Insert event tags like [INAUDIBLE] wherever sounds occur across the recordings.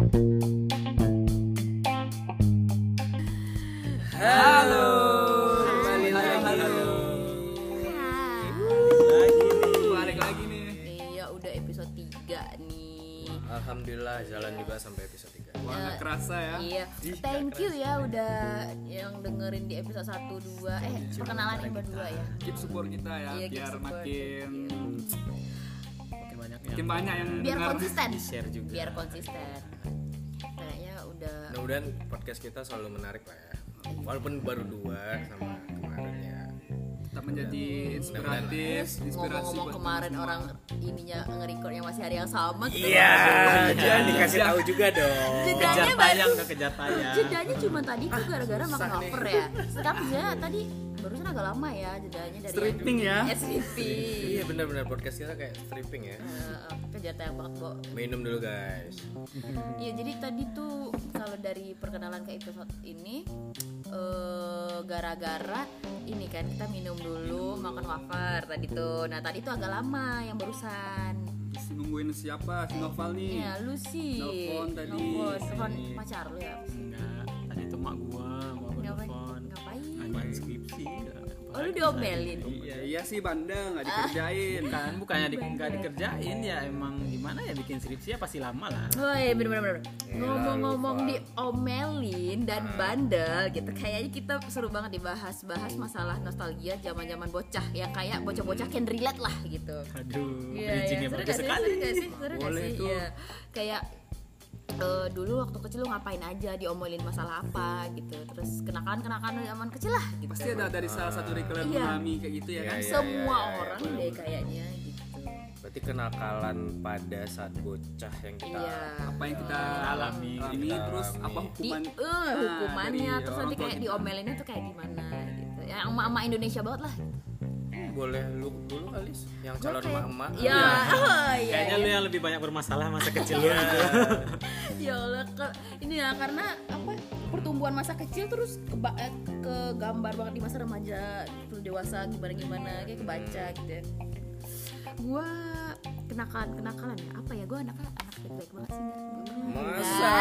Halo. Kembali lagi. Lagi nih. Balik lagi nih. Iya udah episode 3 nih. Alhamdulillah jalan juga sampai episode 3 Wah, nggak kerasa ya. Iya. Thank you ya udah yang dengerin di episode 1, 2 Eh perkenalan yang berdua ya. Keep support kita ya Iya, biar makin Makin banyak yang Biar konsisten. Share juga. Biar konsisten Mudah-mudahan podcast kita selalu menarik lah ya. Walaupun baru dua sama kemarin ya. Kita menjadi inspiratif, inspirasi Ngomong-ngomong buat kemarin orang ininya nge-recordnya masih hari yang sama. Kita Iya, jangan dikasih tahu juga dong. Jedanya kejar baru tayang tayang. Jedanya cuma tadi tuh gara-gara makan wafer ya. Sekarang jedanya tadi barusan agak lama ya jedanya dari Stripping ya. Stripping [LAUGHS] Iya benar-benar podcast kita kayak stripping ya kejar tayang banget kok Minum dulu guys Iya jadi tadi tuh kalau dari perkenalan ke episode ini eh, gara-gara ini kan kita minum dulu makan wafer tadi tuh. Nah tadi tuh agak lama yang barusan. Si nungguin siapa? Si Noval nih. Iya lu sih. Nelfon tadi. Nelfon, pacar lu ya. enggak tadi tuh mak gua Oh lu diomelin. Iya, iya sih bandel nggak dikerjain. kan bukannya di, nggak dikerjain ya emang gimana ya bikin skripsi ya pasti lama lah Woi bener-bener Gila, Ngomong-ngomong lupa. diomelin dan bandel gitu Kayaknya kita seru banget dibahas-bahas masalah nostalgia zaman-zaman bocah Yang kayak bocah-bocah can relate lah gitu aduh Iya, bridgingnya iya. Seru bagus gak sih? sekali Seru gak sih? Seru gak Boleh sih? tuh. Iya. Kayak eh, dulu waktu kecil lu ngapain aja, diomelin masalah apa gitu. Terus kenakalan-kenakalan lu zaman kecil lah gitu. Pasti ada dari salah satu kalian Iya. mengalami kayak gitu ya Iya, kan? iya. Semua orang deh kayaknya gitu. Berarti kenakalan pada saat bocah yang kita Iya. Apa yang kita Alami, alami, kita terus alami. apa Di hukuman? eh, Nah, hukumannya dari terus nanti kayak diomelinnya tuh kayak gimana gitu. Ya emak-emak Indonesia banget lah. Boleh lu dulu kali Yang calon kayak- emak-emak. Ya, [LAUGHS] oh, iya. kayaknya iya. lu yang lebih banyak bermasalah masa [LAUGHS] kecil lu. Gitu [LAUGHS] ya Allah ke ini ya karena apa pertumbuhan masa kecil terus ke, eh, ke gambar banget di masa remaja terus dewasa gimana gimana kayak kebaca gitu ya. Gua kenakalan kenakalan ya? Apa ya? Gua anak anak baik baik banget sih Masa?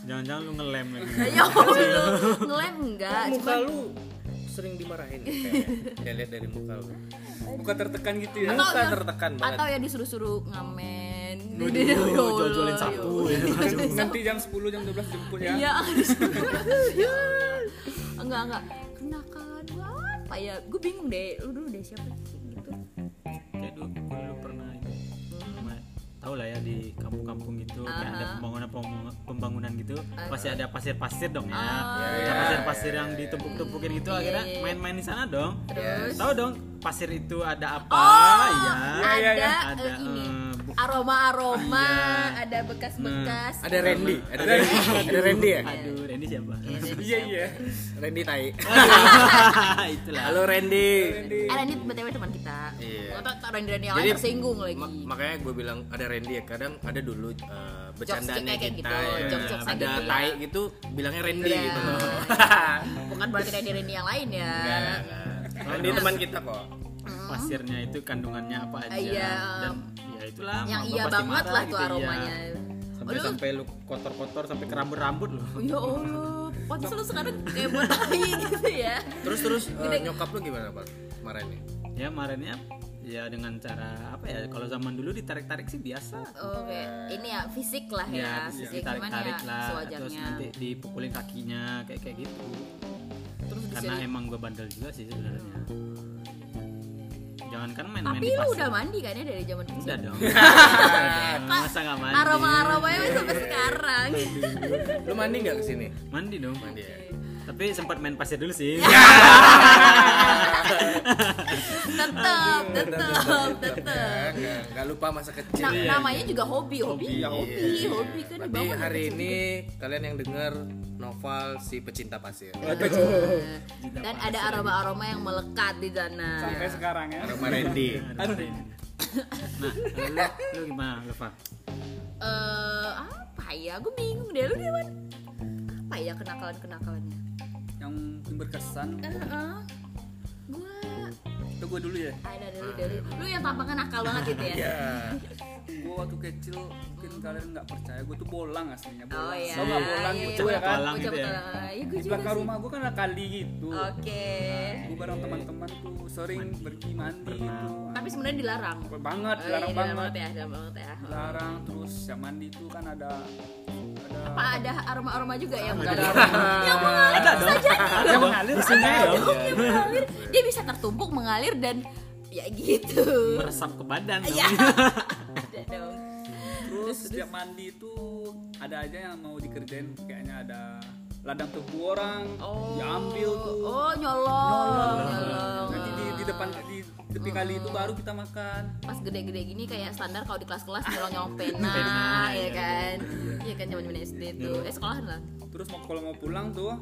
Jangan-jangan lu ngelem lagi. Ya Allah ngelem enggak Muka cuma lu sering dimarahin kayaknya Saya lihat dari muka lu Muka tertekan gitu ya. Atau Muka yang- tertekan banget. atau ya disuruh-suruh ngamen. Waduh, jual-jualin sapu. Ya. Nanti jam 10 jam 12 jemput ya. Iya, ya. enggak enggak. Kenakalan gua apa ya? Gue bingung deh. Lu dulu deh siapa Tahu lah ya di kampung-kampung gitu kayak ada pembangunan pembangunan, gitu pasti ada pasir-pasir dong ya Ah, Ada iya. pasir-pasir yang ditumpuk-tumpukin gitu Iya, akhirnya iya. main-main di sana dong terus tahu dong pasir itu ada apa Oh, ya ada, iya, iya. eh, Ada, ini eh, aroma-aroma, Iya. ada bekas-bekas. Ada Randy Ada Randy Ada Randy ya aduh Randy siapa Iya iya. Randy Tai [LAUGHS] itulah Halo Randy Eh, Randy btw teman kita. Iya. Atau tak Randy Randy yang tersinggung lagi. Ma- makanya gue bilang ada Randy ya kadang ada dulu uh, bercandaannya kayak kita gitu, ya. ada gitu ya. tai gitu bilangnya Randy Iya. gitu loh [LAUGHS] Bukan berarti Randy Randy yang lain ya. Enggak, enggak. Randy teman kita kok pasirnya itu kandungannya apa aja Iya. dan ya itulah Yang iya pasti banget marah lah gitu, tuh iya. aromanya. sampai Aduh. sampai lu kotor-kotor sampai ke rambut-rambut loh Ya Allah, pantas lu sekarang kayak buat tai [LAUGHS] gitu ya. terus terus uh, nyokap lu gimana pak kemarin nih ya kemarinnya ya dengan cara apa ya? Kalau zaman dulu ditarik-tarik sih biasa. Oke, ini ya fisik lah ya, ya. fisik ditarik cuman tarik ya lah terus sewajarnya. nanti dipukulin kakinya kayak kayak gitu. Terus karena di sini. emang gue bandel juga sih sebenarnya. Jangan kan main-main Tapi di lu udah mandi kan ya dari zaman kecil? udah dong. [LAUGHS] Masa nggak mandi? Aroma-aromanya masih sampai sekarang. lu mandi nggak ke sini mandi dong. Mandi ya tapi sempat main pasir dulu sih [LAUGHS] tetep, tetep, tetep. nggak lupa masa kecil Nah, ya. namanya juga hobi, hobi, Hobi, hobi, hobi, kan Berarti dibangun hari ini kalian yang dengar novel si pecinta pasir. Dan ada aroma-aroma yang melekat di sana. Sampai sekarang ya. sama Randy nah lu, lu gimana Leva Eh, apa ya? Gue bingung deh, lu Dewan. Apa ya kenakalan-kenakalannya? Yang paling berkesan Eh, eh. Gua itu gue dulu ya. ada dari dari lu yang tampaknya nakal banget gitu ya. [LAUGHS] ya Gue waktu kecil mungkin kalian nggak percaya gue tuh bolang aslinya bolang Oh iya. Tau nggak bolang Iya, gitu iya, ya kan Bolang gitu ya. Iya, gue di belakang rumah gue kan ada kali gitu Oke. gue bareng teman-teman tuh sering pergi mandi gitu Tapi sebenarnya dilarang. banget Oh, larang iya, banget dilarang ya, dilarang banget ya. larang terus yang mandi tuh kan ada ada Apa ada aroma-aroma juga yang ada mengalir? aroma. Yang mengalir Ada bisa jadi. yang mengalir Di sungai mengalir. Dia bisa tertumpuk mengalir dan ya gitu. meresap ke badan dong. Iya. [LAUGHS] Ada dong. terus setiap mandi itu ada aja yang mau dikerjain kayaknya ada ladang tebu orang Oh. diambil tuh Oh, nyolong. Nyolong. nanti di, di depan di tepi kali itu baru kita makan pas gede-gede gini kayak standar kalau di kelas-kelas nyolong-nyolong pena, [LAUGHS] Pena, ya iya. kan? Iya kan zaman-zaman SD tuh. Eh sekolahan lah. Terus mau kalau mau pulang tuh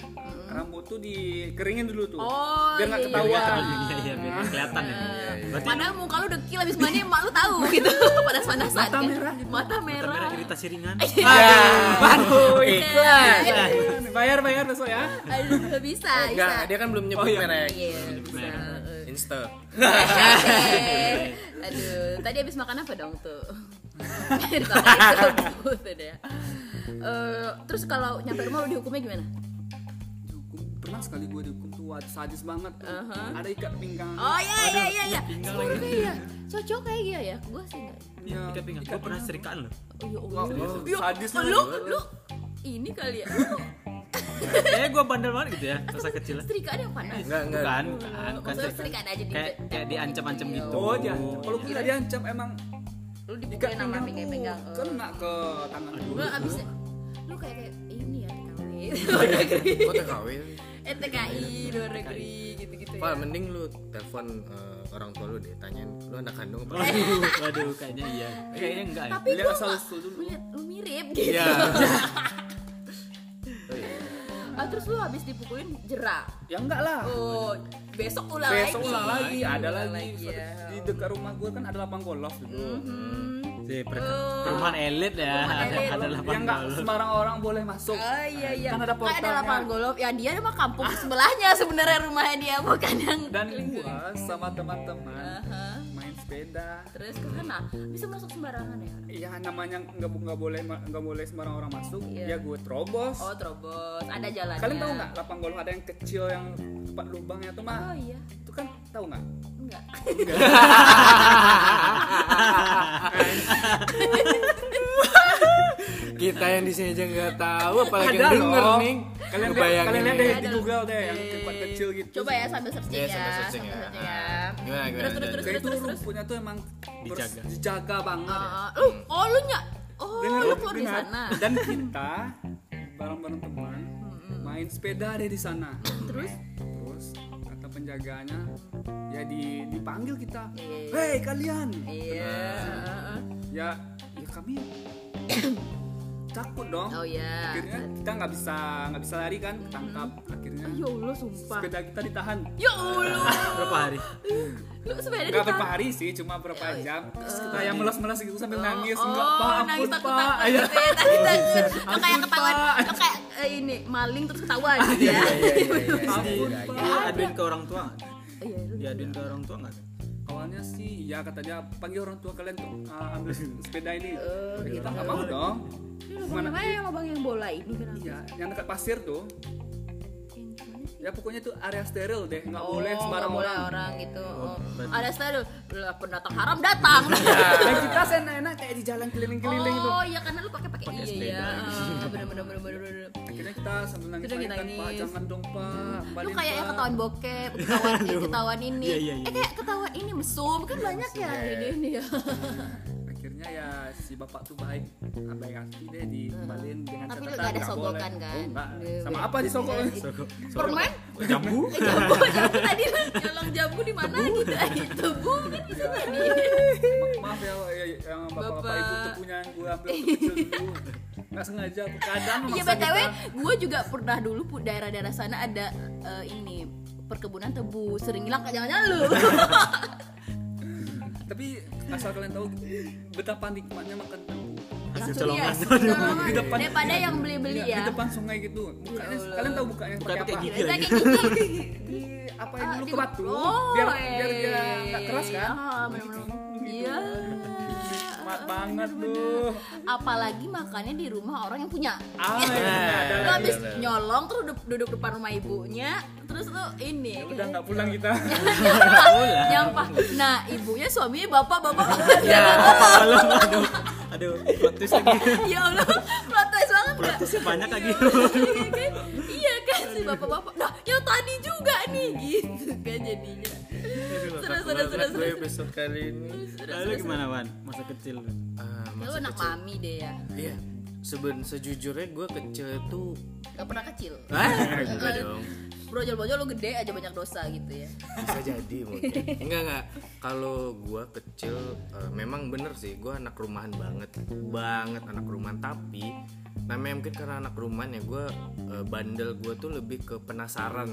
rambut tuh dikeringin dulu tuh Oh, biar nggak iya, iya. ketahuan Iya iya biar kelihatan ya. Berarti Padahal muka lu dekil habis mandi emak lu tahu [LAUGHS] gitu. Panas-panasan. Mata kan? merah gitu. Mata mata merah. merah iritasi ringan. [LAUGHS] ya waduh iklan. bayar bayar besok ya Aduh, bisa, bisa. Enggak, dia kan belum nyebut Oh, iya. merek. Iya, bisa. Merah. Insta. Aduh, tadi habis makan apa dong tuh? [LAUGHS] Itu tuh Eh, terus kalau nyampe rumah lu dihukumnya gimana? dihukum pernah sekali gue dihukum tuh sadis banget Uh-huh. ada ikat pinggang Oh iya iya iya iya. kayak iya. Cocok kayak gitu ya. Gua sih enggak. ya, Ikat pinggang. Gue pernah serikaan loh. Oh iya, Wah, oh, wah, iya. sadis Oh, lu. lu lu ini kali ya. Kayaknya gue bandel banget gitu ya masa kecil. Setrikaan yang panas. Enggak, enggak. Bukan, bukan, bukan setrikaan aja di Kayak kayak diancam-ancam gitu. oh dia kalau kita diancam emang lu ikat dipukulin sama pinggang. kena ke tangan gue abis ya TKW. Kok TKW? Eh TKI luar negeri gitu-gitu Pak, ya. mending lu telepon eh, orang tua lu deh, tanyain lu anak kandung apa? Waduh, waduh, kayaknya iya. Kayaknya enggak ya. Tapi Lihat gua asal usul dulu. lihat lu mirip gitu. [LAUGHS] Iya. Ah, terus lu habis dipukulin jerak. ya enggak lah Oh, besok ulang besok lagi. ulang lagi ada Ulang lagi ya. di dekat rumah gue kan ada lapang golf gitu Hmm. Di per- perumahan elit ya, Perumahan ada elit. ada yang lapangan golf. sembarang orang boleh masuk Oh iya iya. Kan ada Kayak ada lapangan golf. Ya dia mah kampung sebelahnya sebenarnya rumahnya dia bukan yang dan gua sama teman-teman Aha. main sepeda Terus ke sana bisa masuk sembarangan ya. Iya namanya nggak nggak boleh nggak boleh sembarang orang masuk Iya. ya gue terobos Oh, terobos. Ada jalannya. kalian tahu nggak lapang golf ada yang kecil yang tempat lubangnya tuh mah Oh iya. itu kan tahu nggak Enggak. [LAUGHS] [LAUGHS] Kita yang di sini aja nggak tahu, apalagi ada yang denger loh nih. kalian lihat kalian lihat deh Ada di. Google deh yang Iya, tempat iya, kecil iya. gitu Coba ya sambil searching Iya, ya. sambil searching ya. searching ya. Gimana, gimana, Terus terus terus terus rumputnya tuh emang Dijaga. dijaga banget ya. Ah, lu oh lu nyak. Oh, lu keluar di sana. dan kita bareng-bareng teman main sepeda deh di sana Terus terus penjaganya ya di dipanggil kita Iya. hei kalian iya. ya ya kami [COUGHS] takut dong Oh iya. akhirnya kita nggak bisa nggak bisa lari kan ketangkap akhirnya Ya Allah sumpah. sepeda kita ditahan Ya Allah. [LAUGHS] Berapa hari? Lu sepeda nggak ditahan. berapa hari sih cuma berapa jam terus kita yang melas-melas gitu sambil nangis Oh, enggak pak nangis ampun takut pak takut Ayo. gitu ya, takut takut. Lo kayak ketahuan, lo kayak eh, ini maling terus ketahuan gitu ya. Iya, iya, iya, iya, Ampun, iya, Pak. iya. Dia aduin ke orang tua. nggak? Iya, lu- Dia aduin ke orang tua enggak? awalnya sih ya katanya panggil orang tua kalian untuk uh, ambil [LAUGHS] sepeda ini Oh, kita nggak mau dong Mana yang lubang yang bola ini kenapa? iya yang dekat pasir tuh ya pokoknya tuh area steril deh nggak Oh, boleh sembarang boleh orang orang gitu. Oh. berarti- Ada style lah pendatang haram datang. [LAUGHS] dan kita enak-enak kayak di jalan keliling-keliling tuh Oh iya karena lu pakai pakai iya iya. Ah, Bener bener bener bener bener. akhirnya kita sambil nangis Kita nangis kan nangis. pak jangan dong pak Lu kayak yang Pak." ketahuan bokep, ketahuan ini, ketahuan ini. Iya, iya, iya. Eh kayak ketahuan ini mesum kan banyak ya ini ini ya. [LAUGHS] akhirnya ya si bapak tuh baik baik hati deh dikembaliin dengan Tapi lu catatan nggak ada nggak sogokan boleh. kan? oh, enggak Iya, sama iya. apa disogok Sogok. Permen? [LAUGHS] [LAUGHS] Jambu? Jambu, [LAUGHS] jambu tadi nyolong jambu di mana gitu? Tebu kan bisa tadi. Ma- maaf ya ya, yang bapak-bapak Bapak. ibu tepunya yang gue ambil kecil dulu nggak sengaja kadang Iya btw, gue juga pernah dulu daerah-daerah sana ada eh, ini perkebunan tebu sering hilang jangan-jangan lu. Tapi asal kalian tahu betapa nikmatnya makan tebu Hasil Langsung colongan. iya, colongan. Di depan- daripada yang beli-beli Iya, ya. di depan sungai gitu bukanya Allah. kalian tahu bukanya Buka pakai apa gigi Kayak lagi. gigi. [LAUGHS] di apa Ah, dulu di- ke batu Oh, biar iya, biar dia nggak keras kan Ah, bener-bener. Iya. Nikmat banget tuh. apalagi makannya di rumah orang yang punya Ah, iya, ada lu lagi. habis nyolong terus duduk, duduk depan rumah ibunya terus lu ini Udah nggak pulang kita. [LAUGHS] nyampah nah ibunya suaminya bapak bapak Ya. [LAUGHS] Aduh, aduh, plot twist lagi. ya allah plot twist banget Plot banyak lagi. Iya kan iya kan si bapak bapak nah yang tadi juga nih gitu kan jadinya Seru, seru, banget seru, gue seru. episode kali ini. Lalu gimana Wan? Masa kecil lu? Ah, lu masa anak kecil. mami deh ya Iya. Seben sejujurnya gue kecil itu gak pernah kecil ah enggak dong brojol-brojol lu gede aja banyak dosa gitu ya bisa jadi [LAUGHS] mungkin enggak enggak kalau gue kecil memang bener sih gue anak rumahan banget banget anak rumahan tapi namanya mungkin karena anak rumahan ya gue eh, bandel gue tuh lebih ke penasaran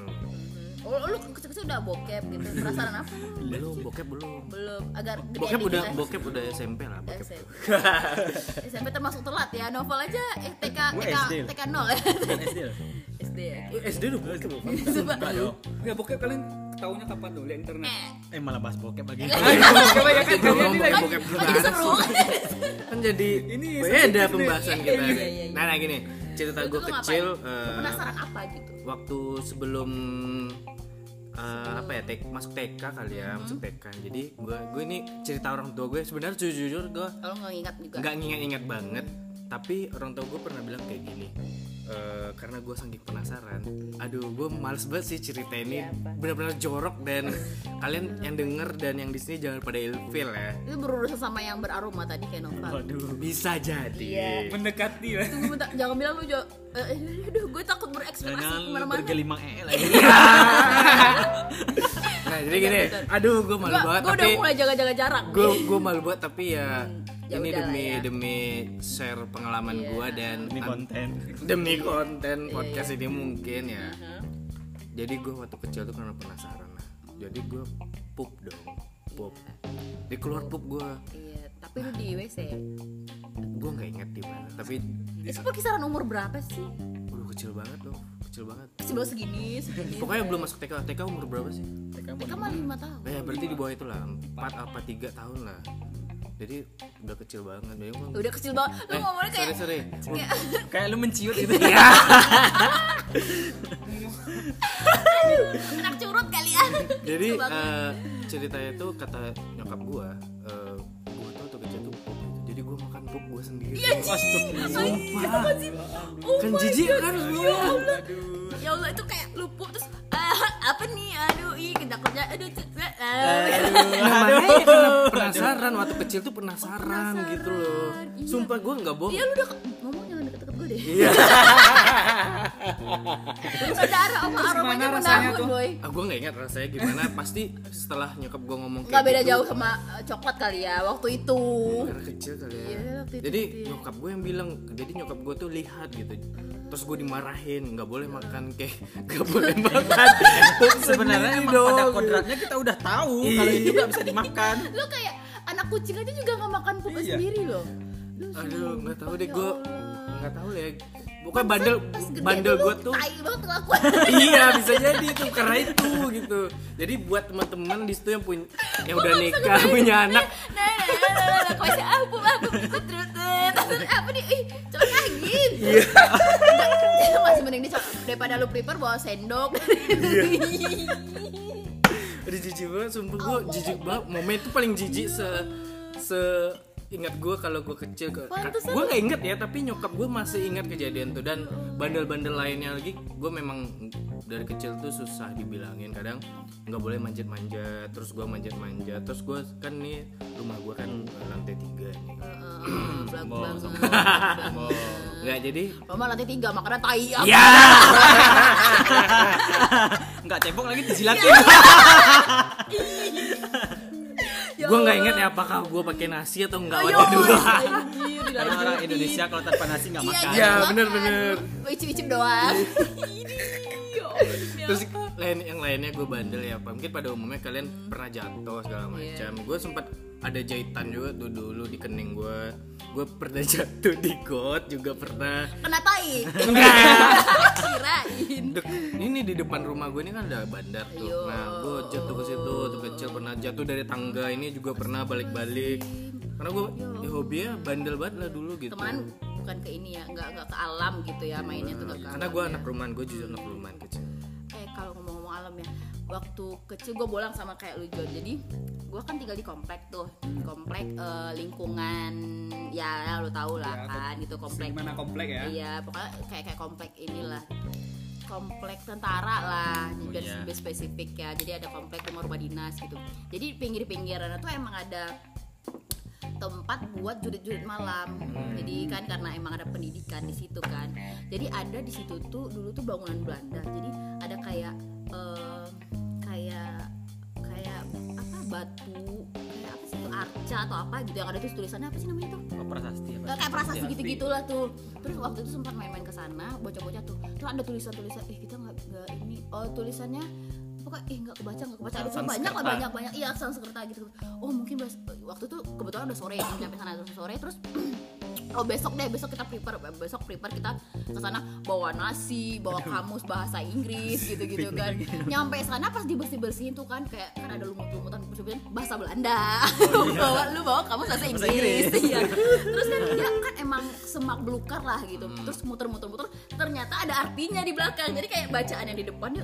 oh lu kecil-kecil udah bokep gitu penasaran apa lu belum bokep belum belum agar gede bokep udah ya. bokep udah SMP lah bokep SMP. SMP [LAUGHS] termasuk telat ya novel aja eh, TK TK SD. TK nol ya SD. SD [LAUGHS] ya SD udah bokep loh Coba. [LAUGHS] Enggak bokep kalian ketahunya kapan tuh lihat internet? Eh, Eh malah bahas bokep lagi. Coba ya kan kalian ini lagi. bokep oh jadi seru kan jadi Ini beda pembahasan kita iya, iya, iya. nah nah gini. Cerita gue kecil eh, penasaran apa gitu? waktu sebelum eh, apa ya tek, masuk TK kali ya masuk TK jadi gue gue ini cerita orang tua gue sebenarnya jujur jujur gue kalau nggak ingat juga. nggak nginget-inget banget. Tapi orang tua gue pernah bilang kayak gini eh, karena gue saking penasaran aduh gue males banget sih cerita ini. Iya, apa? benar-benar jorok dan [LAUGHS] kalian yang denger dan yang di sini jangan pada ilfil ya. Itu berurusan sama yang beraroma tadi kayak novel Waduh. bisa jadi. Iya. Mendekati. Tunggu bentar. Jangan bilang lu jo. Eh, eh, aduh gue takut berekspektasi Jangan ke mana-mana. bergelimang ee lagi. [LAUGHS] nah jadi gini. Aduh gue malu banget gue udah mulai jaga-jaga jarak. gue gue malu banget tapi ya ya ini demi ya. demi share pengalaman Iya. gue dan Ini konten. demi konten Iya, podcast ini mungkin ya. Jadi gue waktu kecil tuh karena penasaran lah. Jadi gue pup dong pup. Di keluar pup gue iya tapi lu di WC gue nggak inget di mana tapi itu kisaran umur berapa sih? Udah kecil banget loh kecil banget. Sebelah segini segini. Pokoknya belum masuk TK TK umur berapa sih? TK mah lima tahun. Eh berarti di bawah itu lah 4 apa 3 tahun lah jadi udah kecil banget. Jadi gua- udah kecil banget. Lu eh, ngomongnya kayak sorry sorry. kayak lu menciut gitu. [LAUGHS] anak curut kali ya. Jadi eh, ceritanya tuh kata nyokap gua eh, gua tuh waktu kecil tuh gitu. jadi gua makan pup gua sendiri. Sumpah oh kan my jijik kan? Ya lu ya Allah itu kayak lupu terus [LAUGHS] apa nih? Aduh ih kerja kerja. Aduh karena penasaran. Waktu kecil tuh penasaran, gitu loh. Iya. sumpah gua nggak bohong. Iya lu udah ke- gue deh. Iya. [LAUGHS] Saudara sama aromanya rasanya tuh? boy. Ah, gua nggak ingat rasanya gimana. Pasti setelah nyokap gua ngomong nggak beda gitu, jauh sama uh, coklat kali ya waktu itu. Karena kecil kali ya. Iya, waktu itu jadi ya. nyokap gue yang bilang jadi nyokap gue tuh lihat gitu. Terus gue dimarahin nggak boleh makan kayak [LAUGHS] nggak boleh [LAUGHS] makan. Sebenarnya emang dong, pada kodratnya kita udah tahu kalau itu nggak bisa dimakan. lu kayak anak kucing aja juga nggak makan pupuk Iya. sendiri loh. Aduh nggak tahu deh Ya gue Allah. Nggak tahu ya. Pokoknya bandel bandel gue tuh [LAUGHS] iya bisa jadi itu karena itu gitu. Jadi buat teman-teman di situ yang punya yang udah nikah punya anak. nah nah nah nah nah kau sih aku aku terus terus apa nih? Ih coba lagi iya. Masih mending di daripada lu prepare bawa sendok. [LAUGHS] Udah jijik banget, sumpah gue jijik banget. Momen itu paling jijik se se ingat gue kalau gue kecil ke gue nggak inget ya tapi nyokap gue masih ingat kejadian tuh. Dan bandel-bandel lainnya lagi gue memang dari kecil tuh susah dibilangin. Kadang nggak boleh manjat-manjat terus gue manjat-manjat. Terus gue kan nih rumah gue kan lantai tiga nih. Sombong, [CLEARS THROAT] sombong. [CLEARS THROAT] nggak jadi Mama lantai tiga makanya tai. [LAUGHS] Ya Enggak cebok lagi disilatin. [LAUGHS] Gue nggak inget ya apakah gue pakai nasi atau enggak Ayo, ada dua orang Indonesia kalau tanpa nasi nggak makan. Iya, bener-bener. Icip-icip doang. Ya demi terus? Lain yang lainnya gue bandel ya Pak. mungkin pada umumnya kalian pernah jatuh segala macam. Gue sempat ada jahitan juga tuh dulu di kening gue gue pernah [LAUGHS] jatuh di got juga pernah. Kena tai. [LAUGHS] Kirain. Dek- ini di depan rumah gue ini kan ada bandar tuh. Ayo. nah gue jatuh ke situ tuh kecil pernah. Jatuh dari tangga ini juga pernah balik-balik. Karena gue ya, hobinya bandel banget lah dulu gitu. Teman bukan ke ini ya nggak nggak ke alam gitu ya mainnya tuh nggak ke karena gue ya. anak rumahan gue jujur anak rumahan kecil ngomong-ngomong alam ya. Waktu kecil gue bolang sama kayak lu Jon jadi gue kan tinggal di komplek tuh. Komplek eh, lingkungan ya lu tau lah Ya, kan gitu komplek Gimana komplek ya? iya pokoknya kayak kayak komplek inilah. Komplek tentara lah biar iya. lebih spesifik ya. Jadi ada komplek rumah rumah dinas gitu. Jadi pinggir-pinggiran tuh emang ada tempat buat jurit-jurit malam. Jadi kan karena emang ada pendidikan di situ kan. Jadi ada di situ tuh dulu tuh bangunan Belanda. Jadi ada kayak eh, kayak kayak apa batu kayak apa sih itu arca atau apa gitu yang ada tuh tulisannya apa sih namanya tuh? Oh, prasasti apa? Nggak, kayak prasasti. gitu gitulah tuh. Terus waktu itu sempat main-main ke sana bocah-bocah tuh. Terus ada tulisan-tulisan eh kita nggak ini. Oh tulisannya pokoknya eh nggak kebaca nggak kebaca. Ada Sanskerta. banyak lah banyak banyak. Iya Sanskerta gitu. Oh mungkin bes- waktu itu kebetulan udah sore nyampe sana terus sore. Terus [CLEARS THROAT] oh besok deh besok kita prepare besok prepare kita ke sana bawa nasi bawa kamus bahasa Inggris [LAUGHS] gitu gitu kan. nyampe sana pas dibersih bersihin tuh kan kayak kan ada lumut-lumutan bersih bahasa Belanda. [LAUGHS] Lu bawa lu bawa kamus bahasa Inggris. Iya. Terus kan dia [LAUGHS] kan emang semak belukar lah gitu. Terus muter-muter-muter ternyata ada artinya di belakang. Jadi kayak bacaan yang di depannya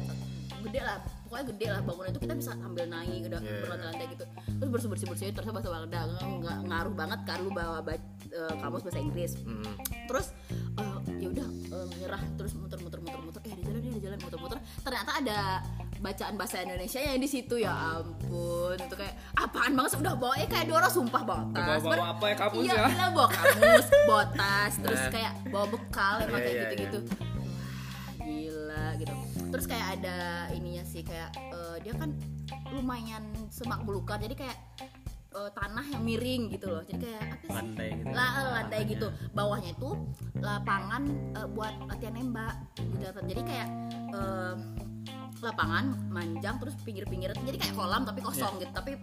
gede lah pokoknya gede lah bangunan itu kita bisa sambil naik udah Yeah. berlantai-lantai gitu terus bersih bersih bersih terus bahasa Belanda nggak ngaruh banget kan lu bawa ba- eh, kamus bahasa Inggris Mm. terus eh, ya udah eh, menyerah terus muter-muter muter-muter eh ada jalan ada jalan muter-muter ternyata ada bacaan bahasa Indonesia yang di situ ya ampun itu kayak apaan banget udah bawa eh kayak Dora sumpah bawa tas Bawa-bawa Ber- apa ya, kamus iya ya? bawa kamus bawa tas terus Nah. kayak bawa bekal emang Iya, kayak iya, gitu-gitu gitu terus kayak ada ininya sih kayak eh, dia kan lumayan semak belukar jadi kayak eh, tanah yang miring gitu loh. Jadi kayak apa sih? Landai gitu. lah eh, lantai gitu. Bawahnya itu lapangan eh, buat latihan nembak gitu. Jadi kayak eh, lapangan manjang terus pinggir-pinggir. Jadi kayak kolam tapi kosong gitu tapi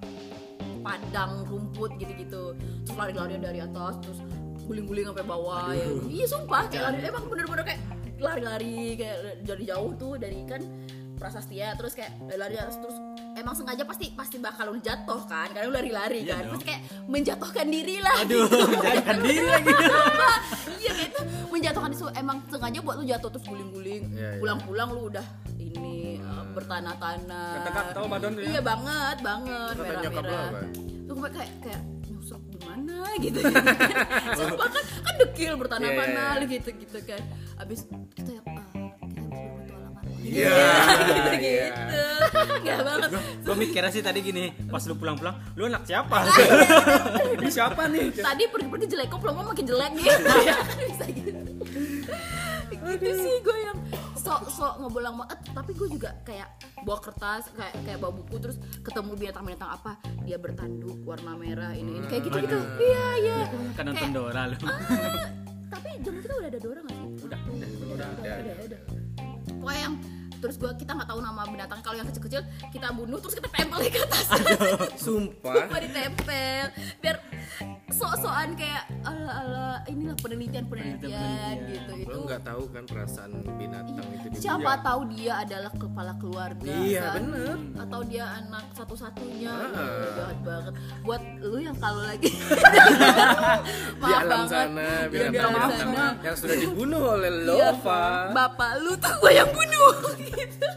padang rumput gitu-gitu. Terus lari-lari dari atas terus guling-guling sampai bawah. Ya iya sumpah kayak lari. Emang bener-bener kayak lari-lari kayak dari jauh tuh dari kan prasastia terus kayak lari terus, terus emang sengaja pasti pasti bakal lu jatuh kan karena lu lari-lari kan terus kayak menjatuhkan diri lah Aduh, [LAUGHS] menjadikan diri lagi. [LAUGHS] iya kayak itu menjatuhkan diri emang sengaja buat lu jatuh terus guling-guling Iya, iya. pulang-pulang lu udah ini uh, bertanah-tanah. Ketekak tau badan tuh ya? iya banget banget. Merah-merah. lu kayak kayak kayak nyusruk gimana? [LAUGHS] Gitu. Sumpah kan kan dekil bertanah-tanah Iya, iya, gitu gitu kan abis kita yang ah, kita habis berpetualangan Iya, gitu iya. gitu nggak banget. Gue mikirnya sih tadi gini, pas lu pulang-pulang, lu anak siapa? [LAUGHS] Ini siapa nih? tadi pergi-pergi jelek kok pulang makin jelek gitu [LAUGHS] bisa gitu. Gitu sih gue yang sok sok ngebolang banget. Tapi gue juga kayak bawa kertas kayak kayak bawa buku terus ketemu binatang-binatang apa dia bertanduk warna merah ini ini kayak gitu gitu iya iya. Kan nonton Dora lu. Tapi zaman kita udah ada Dora nggak sih Udah, udah, udah udah. udah udah, udah. pokoknya yang terus gue kita nggak tahu nama binatang kalau yang kecil-kecil kita bunuh terus kita tempel ke atas Sumpah. Sumpah ditempel biar sok-sokan kayak ala ala inilah penelitian penelitian gitu itu Lo nggak tahu kan perasaan binatang itu di siapa tahu dia adalah kepala keluarga Iya, kan? bener. atau dia anak satu-satunya Ah. Ih, jahat banget buat lu yang kalau lagi [LAUGHS] [LAUGHS] di alam banget sana Iya, di alam sana. yang sudah dibunuh oleh Iya, Lova. bapak lu tuh gue [LAUGHS] yang bunuh gitu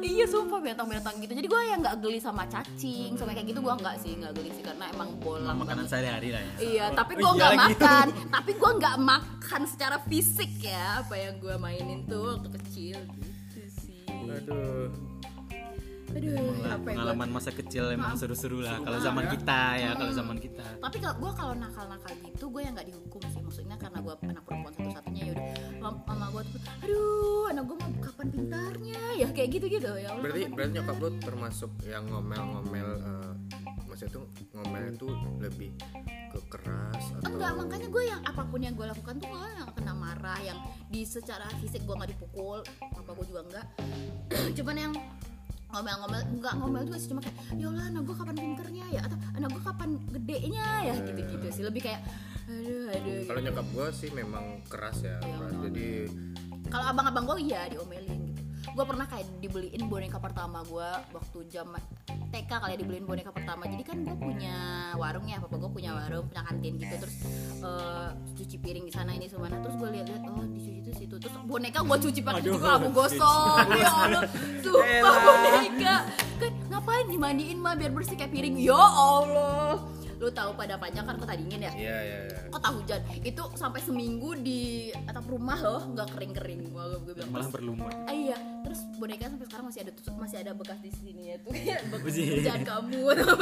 iya sumpah binatang-binatang gitu jadi gue yang nggak geli sama cacing sama kayak gitu gue nggak sih nggak geli sih karena emang bolang Makanan sehari-hari lah ya. Iya, Oh, tapi oh gue iya nggak lagi. makan. [LAUGHS] tapi gue nggak makan secara fisik ya apa yang gue mainin tuh waktu kecil gitu sih. Aduh. Aduh, Pengalaman- apa gua- pengalaman masa kecil emang seru-seru lah. Kalau zaman ya. kita ya, kalau zaman kita. Tapi kalau gue kalau nakal-nakal gitu gue yang nggak dihukum sih. Karena gue anak perempuan satu-satunya ya udah. Mam- mama gue tuh, aduh anak gue mau kapan pintarnya? Ya kayak gitu-gitu ya. Allah, Berarti berarti nyokap lo termasuk yang ngomel-ngomel eh, maksudnya tuh ngomel itu lebih ke keras atau Enggak, makanya gue yang apa pun yang gue lakukan tuh gue yang kena marah Yang di secara fisik gue nggak dipukul Apa gue juga enggak [CLEARS THROAT] Cuman yang ngomel-ngomel nggak ngomel juga sih cuma kayak ya Allah anak gue kapan pinternya ya? Atau anak gue kapan gedenya ya? Gitu-gitu sih lebih kayak aduh aduh kalau nyokap gue sih memang keras ya Iya, keras. jadi kalau abang-abang gue iya diomelin gitu. Gue pernah kayak dibeliin boneka pertama gue waktu zaman TK kali ya dibeliin boneka pertama. Jadi kan gue punya warung ya papa gue punya warung punya kantin gitu. Terus eh, cuci piring di sana ini semana terus gue lihat-lihat oh dicuci itu situ. Terus boneka gue cuci pakai cuci gue gosok ya Allah. Sumpah boneka. Kan ngapain dimandiin mah biar bersih kayak piring? Ya Allah lu tahu pada panjang kan kota dingin ya? Iya iya iya. kota hujan itu sampai seminggu di atap rumah loh nggak kering kering gua gue bilang malah berlumut Ah, iya. Terus boneka sampai sekarang masih ada tuh masih ada bekas di sini ya tuh. Kayak [LAUGHS] bekas kerjaan kamu.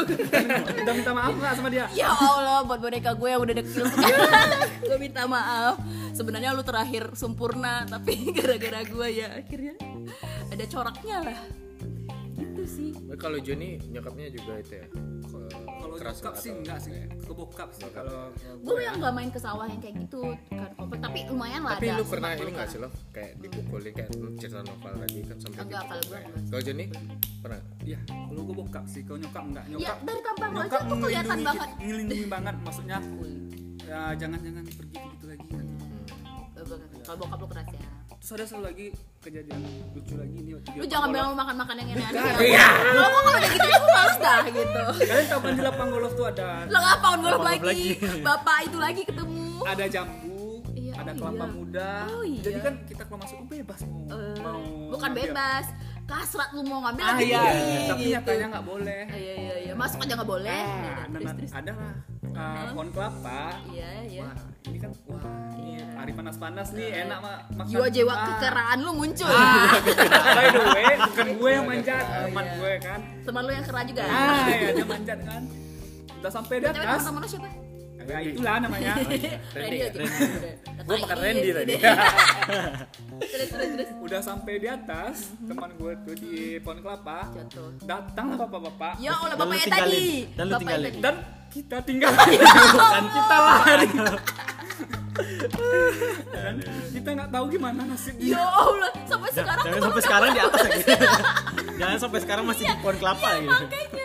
[LAUGHS] Udah minta maaf nggak sama dia? Ya Allah buat boneka gue yang udah dekil [LAUGHS] gue minta maaf. Sebenarnya lu terakhir sempurna tapi gara-gara gue ya akhirnya ada coraknya lah. Gitu sih. Kalau Joni nyokapnya juga itu ya. Kalau keras bokap sih enggak sih ya? ke bokap sih kalau gue yang nggak main ke sawah yang kayak gitu kan komplek tapi lumayan lah Tapi ada lu pernah ini nggak sih lo kayak dipukulin kayak cerita novel tadi kan sampai Enggak, kalau gua kayak- enggak. Kalau Joni pernah? Iya, kalau gue bokap sih, kalau nyokap enggak. ya Nyokap, dari tampang lu aja tuh kelihatan banget ngelindungi banget, maksudnya ya jangan-jangan pergi gitu lagi. kalau bokap lu keras ya Terus ada satu lagi kejadian lucu lagi nih waktu lu lapang jangan bilang lu makan makan yang aneh-aneh Iya. ya lo kok kalau udah gitu aku males dah gitu Kalian tahu kan di lapang golf tuh ada lo ngapain golf Golf lagi lagi. bapak itu lagi ketemu ada jambu, Iya, ada oh kelapa iya. muda. Oh iya. Jadi kan kita kalau masuk tuh bebas mau Eh, mau bukan ngambil. bebas kasrat lu mau ngambil Ah lagi iya, tinggi, tapi gitu. nyatanya nggak boleh. Iya iya iya masuk aja nggak boleh Ah, Iya, terus terus ada lah uh, pohon kelapa. iya iya Wah, ini kan wah, ini Iya. hari panas-panas nih enak ma makan. jiwa-jiwa Ah. kekeraan lu muncul Ah, [LAUGHS] by the way, bukan gue yang manjat, teman iya. gue kan. teman lu yang kera juga Ah, ya dia manjat kan. Udah sampai di atas. teman lu siapa Ya itulah namanya. [LAUGHS] Randy aja. Gua makan Randy tadi. [LAUGHS] terus terus terus. Udah sampai di atas, teman gue tuh di pohon kelapa. jatuh. Datanglah bapak-bapak. ya Allah bapaknya tadi. Dan lu Bapaknya tinggalin. tadi. Dan kita tinggal dan [LAUGHS] kita lari dan kita nggak tahu gimana ya nasibnya. Allah sampai sekarang jangan sampai sekarang di atas lagi. Jangan sampai sekarang masih di pohon kelapa gitu. makanya terus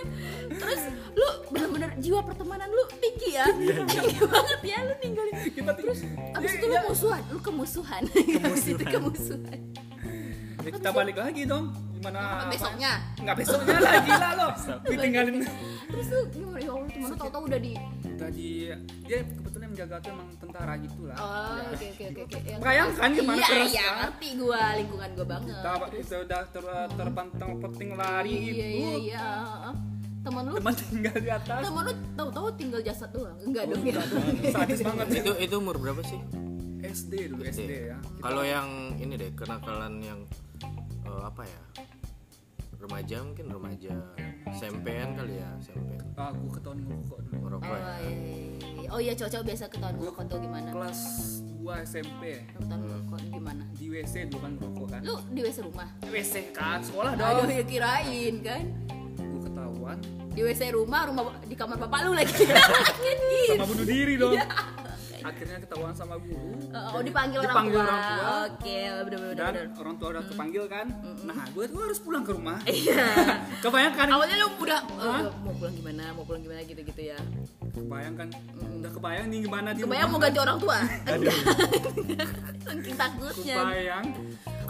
lu bener-bener jiwa pertemanan lu tinggi ya? Tinggi banget ya lu ninggalin. Kita terus abis itu lu musuhan. Lu kemusuhan. [LAUGHS] Abis itu kemusuhan. ya kita balik lagi dong. Gimana? besoknya? Nggak besoknya lah gila lo. [LAUGHS] Ditinggalin. terus lu gimana? Ya Allah temen lu tau-tau udah di Udah di dia kebetulan yang jaga tuh emang tentara gitu lah. oh oke oke oke Yang- Bayangkan gimana iya keras, iya ngerti gua lingkungan gua banget. Kita kita udah ter, terpantang penting lari iya gitu. iya iya heeh. Temen lu teman tinggal di atas. Temen lu tahu-tahu tinggal jasad doang. Enggak dong. ya sadis banget sih. Itu itu umur berapa sih? SD dulu SD ya. Kita- Kalau yang ini deh kenakalan yang eh, apa ya? Remaja mungkin remaja. SMP-an kali ya, SMP. ah, aku ketahuan ngerokok dulu. Merokok oh ya. iya, oh iya cowok-cowok biasa ketahuan ngerokok tuh gimana? Kelas 2 SMP ketahuan ngerokok gimana? Di WC dulu kan ngerokok kan. Lu di WC rumah? WC kan? Sekolah Aduh dong. ya kirain kan di WC rumah rumah di kamar bapak lu lagi. [LAUGHS] Sama bunuh diri dong. Iya. akhirnya ketahuan sama guru. Oh dipanggil, Dipanggil orang tua, orang tua. oke bener-bener dan bener. orang tua udah kepanggil kan? Nah gue tuh harus pulang ke rumah. Iya. [LAUGHS] Kebayangkan awalnya lu udah oh, mau pulang gimana mau pulang gimana gitu-gitu ya kebayangkan udah kebayang nih gimana di kebayang mau ganti orang tua? [LAUGHS] Saking takutnya. Kebayang.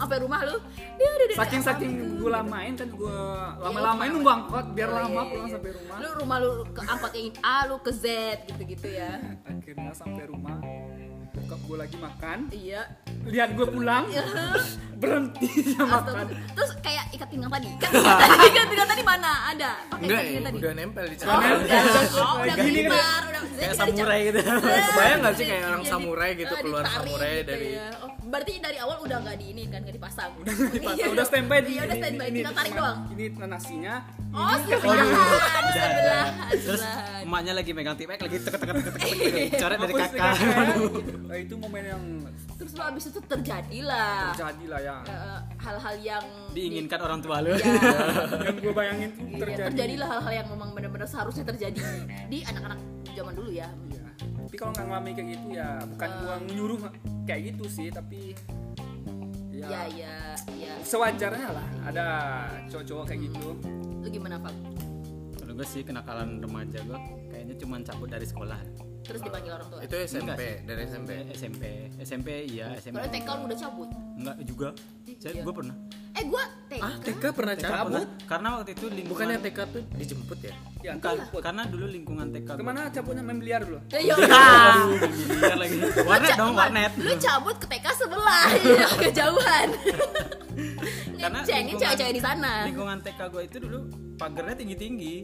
Sampai rumah lu dia udah saking saking gue lamain kan gue lama-lamain nunggu angkot biar Oh, lama iya, pulang iya. sampai rumah. Lu rumah lu ke angkot yang A lu ke Z gitu-gitu ya. [LAUGHS] Akhirnya sampai rumah bokap gue lagi makan iya lihat gue pulang berhenti dia makan terus kayak ikat pinggang tadi kan ikat tadi ikat pinggang tadi mana ada pakai ikat pinggang tadi udah nempel di oh celana. udah oh udah Gini kan. udah kayak samurai gitu Kebayang nggak sih kayak orang samurai gitu, eh, keluar samurai gitu dari- ya. oh, berarti dari awal udah nggak di ini kan nggak dipasang udah Dipasang, udah standby di iya udah standby tinggal tarik doang ini nasinya oh sebelahan terus emaknya lagi megang tipek lagi tek tek tek tek tek coret dari kakak Nah, itu momen yang terus lo abis itu terjadilah terjadi lah ya eh, hal-hal yang diinginkan orang tua lu Iya. [LAUGHS] yang gue bayangin tuh Iya, terjadi terjadilah hal-hal yang memang benar-benar seharusnya terjadi di anak-anak zaman dulu ya. Iya. tapi kalau nggak ngalamin kayak gitu ya bukan Eh. gua nyuruh kayak gitu sih tapi ya, Ya ya ya. sewajarnya lah ada cowok-cowok kayak gitu Lu gimana Pak? kalau gue sih kenakalan remaja gue kayaknya cuma cabut dari sekolah Terus dipanggil orang tua. Itu SMP, Enggak dari SMP. Eh, SMP SMP iya SMP Kalau TK lu udah cabut. enggak juga. Eh, saya iya. gue pernah. Eh gua TK ah TK pernah cabut? karena waktu itu lingkungan bukannya TK tuh dijemput ya? Ya, Bukan, karena dulu lingkungan TK gua- Ke mana cabutnya? Main biliar dulu? Eh, ya Aduh, biliar lagi. Warnet dong, warnet. lu cabut ke TK sebelah. [LAUGHS] Ya, kejauhan [LAUGHS] [LAUGHS] Karena lingkungan- cewek-cewek di sana Lingkungan TK gue itu dulu pagarnya tinggi-tinggi.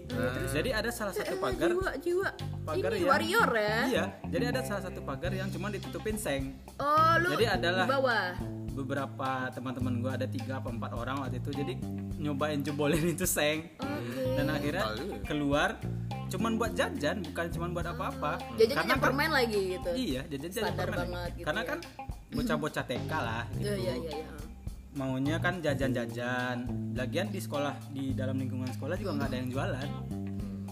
Jadi ada salah satu Eh, pagar jiwa jiwa pagar ini yang warrior ya Iya, jadi ada salah satu pagar yang cuma ditutupin seng. oh lu Jadi adalah- di bawah Beberapa teman-teman gue ada tiga apa empat orang waktu itu, jadi nyobain jebolin itu seng. oke Dan akhirnya keluar cuman buat jajan, bukan cuman buat apa-apa. jajannya Karena yang kan- permen lagi gitu Iya, jajan jajan permen. banget gitu Karena ya. kan bocah-bocah TK lah. Gitu. iya iya iya iya. Maunya kan jajan-jajan. Lagian di sekolah di dalam lingkungan sekolah juga nggak ada yang jualan.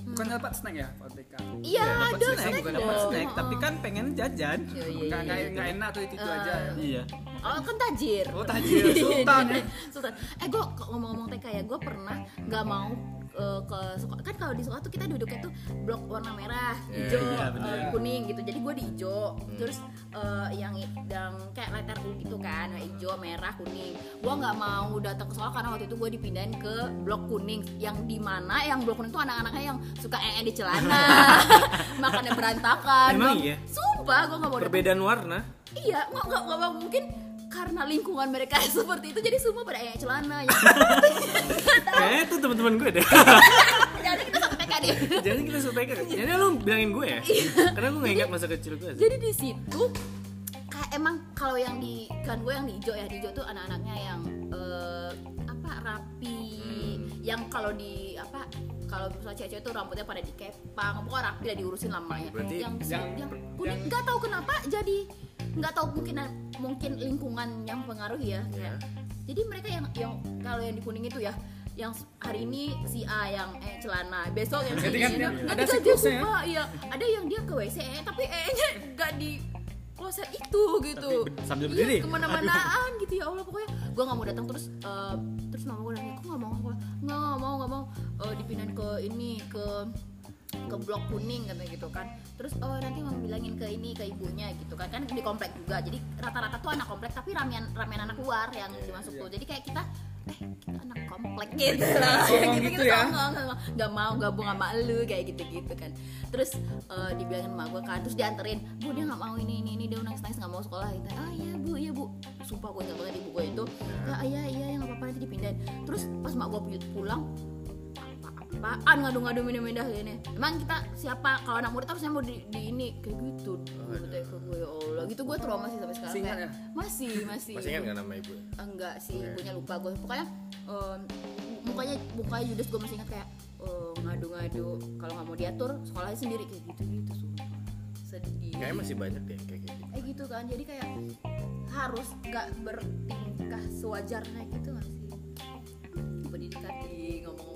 Bukan dapat snack ya Pak TK? iya dapat ada snack, snack bukan dapat snack, Oh. tapi kan pengen jajan. Iya, iya, Nggak iya, iya. nggak enak tuh itu, itu aja. Iya. Oh kan tajir. Oh, tajir. Sultan, ya. [LAUGHS] Sultan. Eh gue ngomong-ngomong TK ya, gue pernah nggak mau eh, ke sekolah. Kan kalau di sekolah tuh kita duduknya tuh blok warna merah, hijau, iya, bener. eh, kuning gitu. Jadi gue di hijau. Terus eh, yang yang kayak letter U gitu kan, hijau, merah, kuning. Gue nggak mau datang ke sekolah karena waktu itu gue dipindahin ke blok kuning. Yang di mana yang blok kuning tuh anak-anaknya yang suka ee di celana, [LAUGHS] makannya berantakan. Emang Gua- iya? Sumpah gue nggak mau perbedaan warna Iya, nggak nggak mungkin karena lingkungan mereka [LAUGHS] seperti itu jadi semua pada kayak celana ya. kayaknya itu teman-teman gue deh [LAUGHS] Jadi kita satu TK deh. jadi kita suka TK jadi lu bilangin gue ya karena gue nggak ingat masa kecil gue sih. Jadi di situ kayak emang kalau yang di kan gue yang di hijau ya di hijau tuh anak-anaknya yang eh, apa rapi, yang kalau di apa kalau misalnya cewek-cewek tuh rambutnya pada dikepang, pokoknya rapi lah diurusin lamanya. Berarti yang yang- yang kuning nggak tahu kenapa jadi nggak tahu mungkin mungkin lingkungan yang pengaruh ya. kayak. Jadi mereka yang yang kalau yang di kuning itu ya yang hari ini si A yang eh celana, besok yang si nggak ada siklusnya ya? Iya, ada yang dia ke WC eh, tapi eh-nya nggak di kloset itu gitu. Tapi sambil Iya, berdiri? ke mana-manaan gitu ya Allah pokoknya gue nggak mau datang terus eh, terus mama gue nanya kok nggak mau aku nggak mau nggak mau. Eh, dipindahin ke ini ke ke blok kuning katanya gitu kan. Terus oh nanti mau bilangin ke ini ke ibunya gitu kan. Kan di komplek juga. Jadi rata-rata tuh anak komplek tapi ramean ramean anak luar yang dimasuk tuh jadi kayak kita eh kita anak komplek gitu lah. Ngomong gitu ya? nggak nggak nggak nggak mau gabung sama lu kayak gitu gitu kan. Terus eh, dibilangin sama gue kan. Terus dianterin bu dia nggak mau ini ini ini dia nangis nangis nggak mau sekolah. Gitu. Ah iya bu iya bu. Sumpah gue ingat banget ibu gue itu. Ah iya iya yang apa apa nanti dipindahin. Terus pas mak gue pulang apaan ngadu-ngadu minum-minum gini emang kita siapa? Kalau anak murid harusnya mau di, di ini kayak gitu. Gue kata ke gue ya Allah. Gitu gue trauma sih sampai sekarang. Masih ingat Kayak, ya? masih masih. Masih ingat nggak nama ibu enggak sih ibunya lupa gue pokoknya em, mukanya mukanya Judas gue masih ingat kayak eh, ngadu-ngadu. Kalau nggak mau diatur sekolahnya sendiri. Kayak gitu gitu sumpah. Sedih. Kayaknya masih banyak deh kayak gitu. Eh gitu kan. Jadi kayak harus nggak bertingkah sewajarnya gitu nggak sih? Pendidikan ngomong-ngomong pendidikan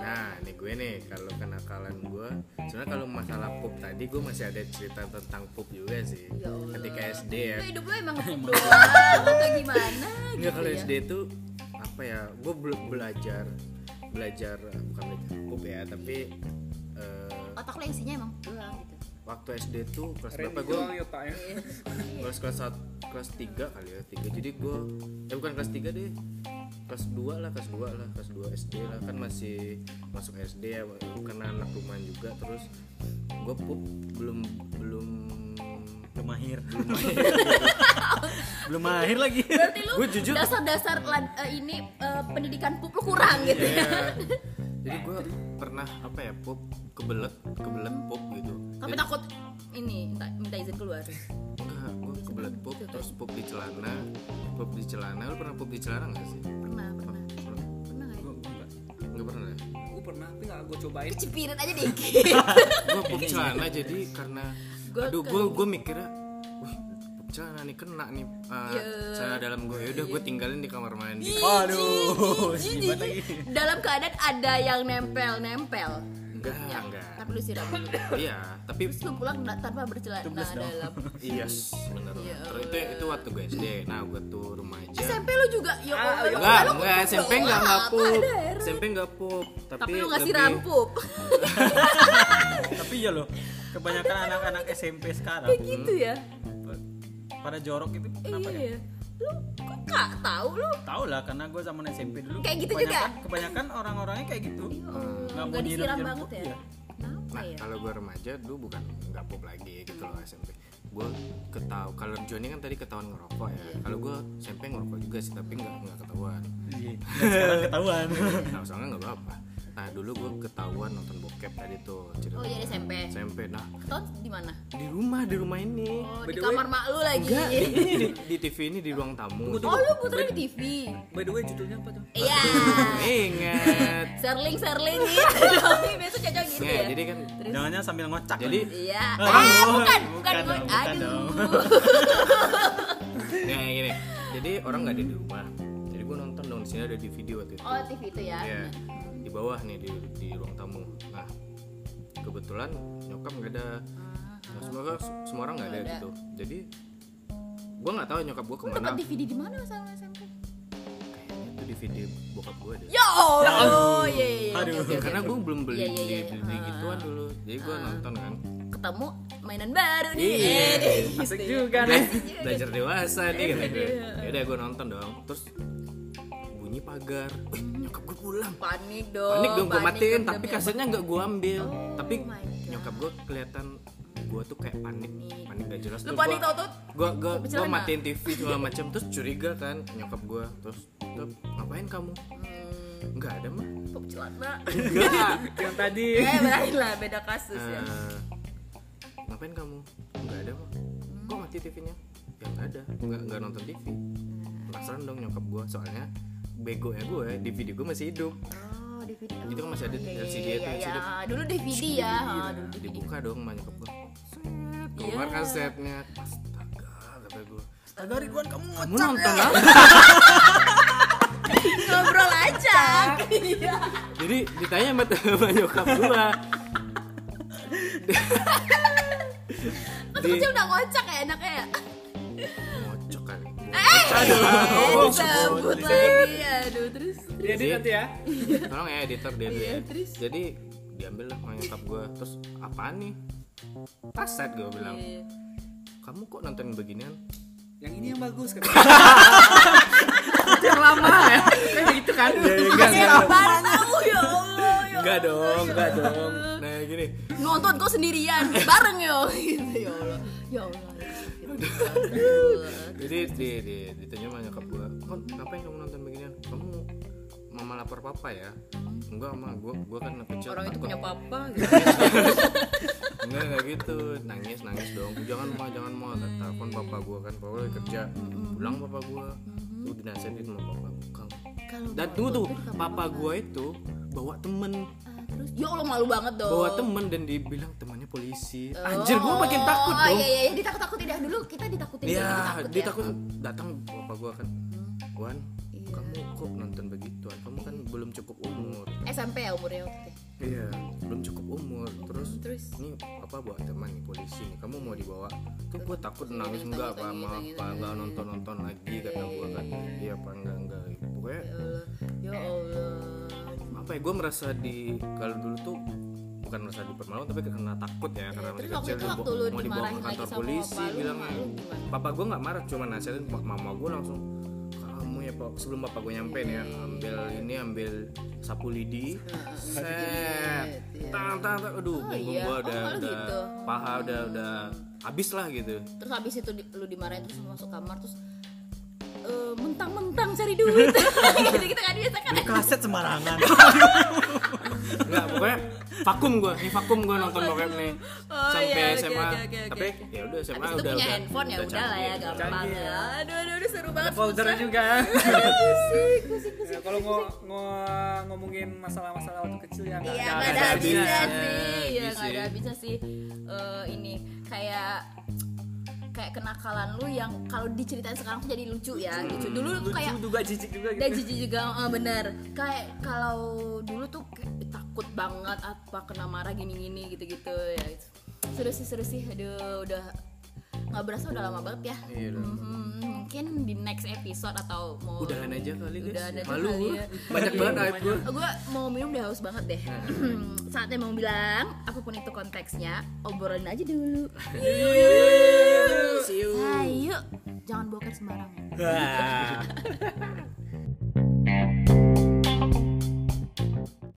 Nah, nih gue nih kalau kenakalan gue, sebenarnya kalau masalah pup tadi gue masih ada cerita tentang pup juga sih. Ya Allah. Ketika SD ya. Lu hidup lu emang [LAUGHS] ngepup doang atau gimana Enggak gitu kalau ya SD itu apa ya? Gue belajar belajar bukan belajar pup ya, tapi eh, otak lu isinya emang doang gitu waktu SD tuh kelas berapa gue? doang ya otaknya. Kelas kelas sat, kelas 3 kali ya, 3. Jadi gue eh bukan kelas 3 deh. Kelas 2 lah, kelas 2 lah, kelas 2 SD lah. Kan masih masuk SD ya karena anak rumahan juga. Terus gue pup belum belum belum mahir. Belum [LAUGHS] mahir. Belum mahir lagi. Berarti lu Gua jujur- dasar-dasar eh, ini eh, pendidikan pup lu kurang gitu ya? Iya. jadi gue pernah apa ya pup kebelet kebelet pup gitu. Tapi takut ini minta, minta izin keluar. Enggak gue kebelet pup terus pup di celana. Pup di celana lu pernah pup di celana nggak sih? Pernah pernah pernah. pernah. Nggak ya? Enggak. pernah ya? Pernah tapi nggak gue cobain. kecipirit aja dikit gue pup celana jadi karena Gua aduh gue gue mikirnya wih pup celana nih kena nih uh, Ya. celana dalam gue yaudah gue tinggalin di kamar mandi. Aduh dalam keadaan ada yang nempel-nempel enggak Ya, enggak. Tapi lu siram iya tapi terus lu pulang tanpa bercelana dalam [LAUGHS] iya bener Ya terus itu itu waktu gue SD nah gue tuh remaja SMP lu juga? Ya Allah, Enggak, lu enggak, pup SMP enggak enggak pup. SMP enggak pup, tapi, tapi lu ngasih lebih- rampup [LAUGHS] tapi ya loh kebanyakan anak-anak SMP sekarang kayak gitu ya? pada jorok itu kenapa iya. ya ya lu kok kak tahu lu Tahu lah karena gue zaman SMP dulu. Kayak gitu kebanyakan, Kebanyakan orang-orangnya kayak gitu. Nggak mau nggak disiram banget ya iya. kenapa Nah, ya kalau gue remaja dulu bukan nggak pop lagi gitu loh SMP. Gue ketahu kalau Joni kan tadi ketahuan ngerokok ya. Kalau gue SMP ngerokok juga sih, tapi nggak nggak ketahuan. Iya. Dan sekarang ketahuan. Nah, soalnya nggak apa-apa. Nah, dulu gue ketahuan nonton bokep tadi tuh cerita. oh jadi SMP SMP. Nah, Tahun di mana di rumah di rumah ini. oh By di the way- kamar mak lu lagi Enggak, di, ini di, di TV ini di ruang tamu. oh lu putra di TV by the way judulnya apa tuh iya [LAUGHS] Ingat. serling serling gitu biasa cocok gitu Nggak, ya jadi kan terus Jangannya sambil ngocak. jadi iya Oh, eh bukan, bukan bukan bukan gue dong, bukan aduh dong. ya gini. Jadi orang nggak ada di rumah. Jadi gue nonton dong di sini ada DVD waktu itu. oh TV itu ya Iya. Di bawah nih di di ruang tamu. Nah, kebetulan nyokap nggak ada. Nah, semua semua orang nggak ada Nggak ada. gitu. Jadi gue nggak tahu nyokap gue lu ke mana. dapat DVD di mana sama SMP Kayaknya itu DVD bokap gue deh. ya Allah iya iya iya. Aduh. Oke, oke. Karena gue belum beli Iya, iya, beli, iya. beli gituan dulu. Jadi gue nonton kan. ketemu mainan baru nih Iya. Gitu asik ya. juga nih belajar dewasa nih. Iya. Ya udah gue nonton dong. Terus bunyi pagar. Wih, nyokap gue pulang. panik dong panik dong gue matiin tapi kasetnya nggak gue ambil. Oh tapi nyokap gue kelihatan gue tuh kayak panik panik. gak jelas. Lu panik gua- tau-tau gue gue gue matiin TV segala macam terus curiga kan nyokap gue terus "Tuh, ngapain kamu? Hmm, nggak ada mah pop celana enggak yang tadi. [LAUGHS] Eh berarti lah beda kasus ya. Eh, ngapain kamu? Nggak ada mah kok mati TV-nya ya nggak ada. Nggak nggak nonton TV penasaran dong nyokap gue soalnya bego ya gue DVD gue masih hidup. Oh DVD Itu kan masih ada Iya, iya, LCD iya, itu, iya, LCD. iya. dulu DVD ya. Ha, dulu DVD dibuka dong nyokap gue keluar Iya. kasetnya. Astaga kata gue Astaga Ridwan kamu kamu ngocak nonton ya. apa? [LAUGHS] Ngobrol aja. Iya. Jadi ditanya sama, [LAUGHS] sama nyokap gue Pas kecil udah ngocak ya enaknya ya ngocok kan eh disebut lagi. Aduh terus dia di nanti ya. Tolong ya editor dia Iya, ya. terus? jadi diambil lah nyokap gue terus apaan nih? Kaset gue bilang. Iya. kamu kok nonton beginian? Yang ini yang bagus kan [LAUGHS] yang lama ya? [LAUGHS] Kayak gitu kan? Enggak enggak Apaan kamu ya Allah ya enggak dong enggak dong. Nah gini. Nonton kok sendirian bareng yo. [LAUGHS] Gitu ya Allah. Ya Allah. Aduh. Jadi di, di, ditanya sama nyokap gue kok ngapain kamu nonton beginian? Kamu mama lapar papa ya? Enggak mah gue gue kan anak kecil. Orang itu punya papa gitu. enggak enggak gitu. Nangis nangis dong. Jangan mau jangan mau telepon papa gue kan papa lagi kerja. Pulang papa gue tuh dinasihatin sama papa kamu dan tuh kamar papa gue itu bawa temen terus ya Allah malu banget dong bawa temen dan dibilang temannya polisi anjir gue makin takut oh, dong iya iya iya, ditakut takutin ya dulu kita ditakutin Iya, dulu, ditakut dia ya. datang bapak gua kan. Wan, Iya. kamu kok nonton begituan? Kamu kan belum cukup umur. SMP ya umurnya waktu itu Iya, belum cukup umur. Terus terus ini apa bawa teman nih polisi nih. Kamu mau dibawa? Tuh gua takut nangis enggak apa tangis, apa enggak nonton nonton lagi kata gua kan. Iya apa enggak enggak. Pokoknya ya Allah ya Allah apa ya gua merasa di kalau dulu tuh bukan merasa dipermalukan tapi karena takut ya karena masih kecil itu waktu lu mau dibawa ke kantor polisi gimana? papa gue nggak marah cuma nasihatin mama gue langsung kamu ya pak sebelum bapak gue nyampe nih ya ambil ini ambil sapu lidi set iya. tang tang tang aduh Oh, punggung iya. gue Oh, udah udah gitu. paha udah udah habis lah gitu terus habis itu lu dimarahin terus masuk kamar terus cari duit [LAUGHS] gitu kita kan biasa kan Kaset sembarangan. Enggak, pokoknya vakum gue nih vakum gue nonton bokep nih Oh, sampai iya, SMA oke, oke, oke, tapi ya udah SMA Habis itu udah punya udah handphone ya udah lah ya gampang ya. ya. Aduh aduh aduh seru banget. susah. juga. [LAUGHS] Ya, kalau ngo, ngo- ngomongin masalah-masalah waktu kecil ya nggak Iya nggak nggak ada habisnya habisnya. sih, iya Habis nggak ada habisnya sih. Eh, ini kayak kayak kenakalan lu yang kalau diceritain sekarang tuh jadi lucu ya lucu dulu tuh kayak juga jijik juga gitu. dan jijik juga eh, bener. Kayak kalau dulu tuh kayak takut banget apa kena marah gini-gini gitu-gitu ya. Seru sih seru sih. Aduh udah nggak berasa udah lama banget ya. Iya, udah Mhm, mungkin di next episode atau mau udahan aja kali guys. Udahan aja malu. kali ya. [LAUGHS] banyak banget aib gue gue mau minum udah haus banget deh. [CLEARS THROAT] Saatnya mau bilang apa pun itu konteksnya obrolin aja dulu [LAUGHS] See you. Ayo, jangan boker sembarangan. Wah. [LAUGHS]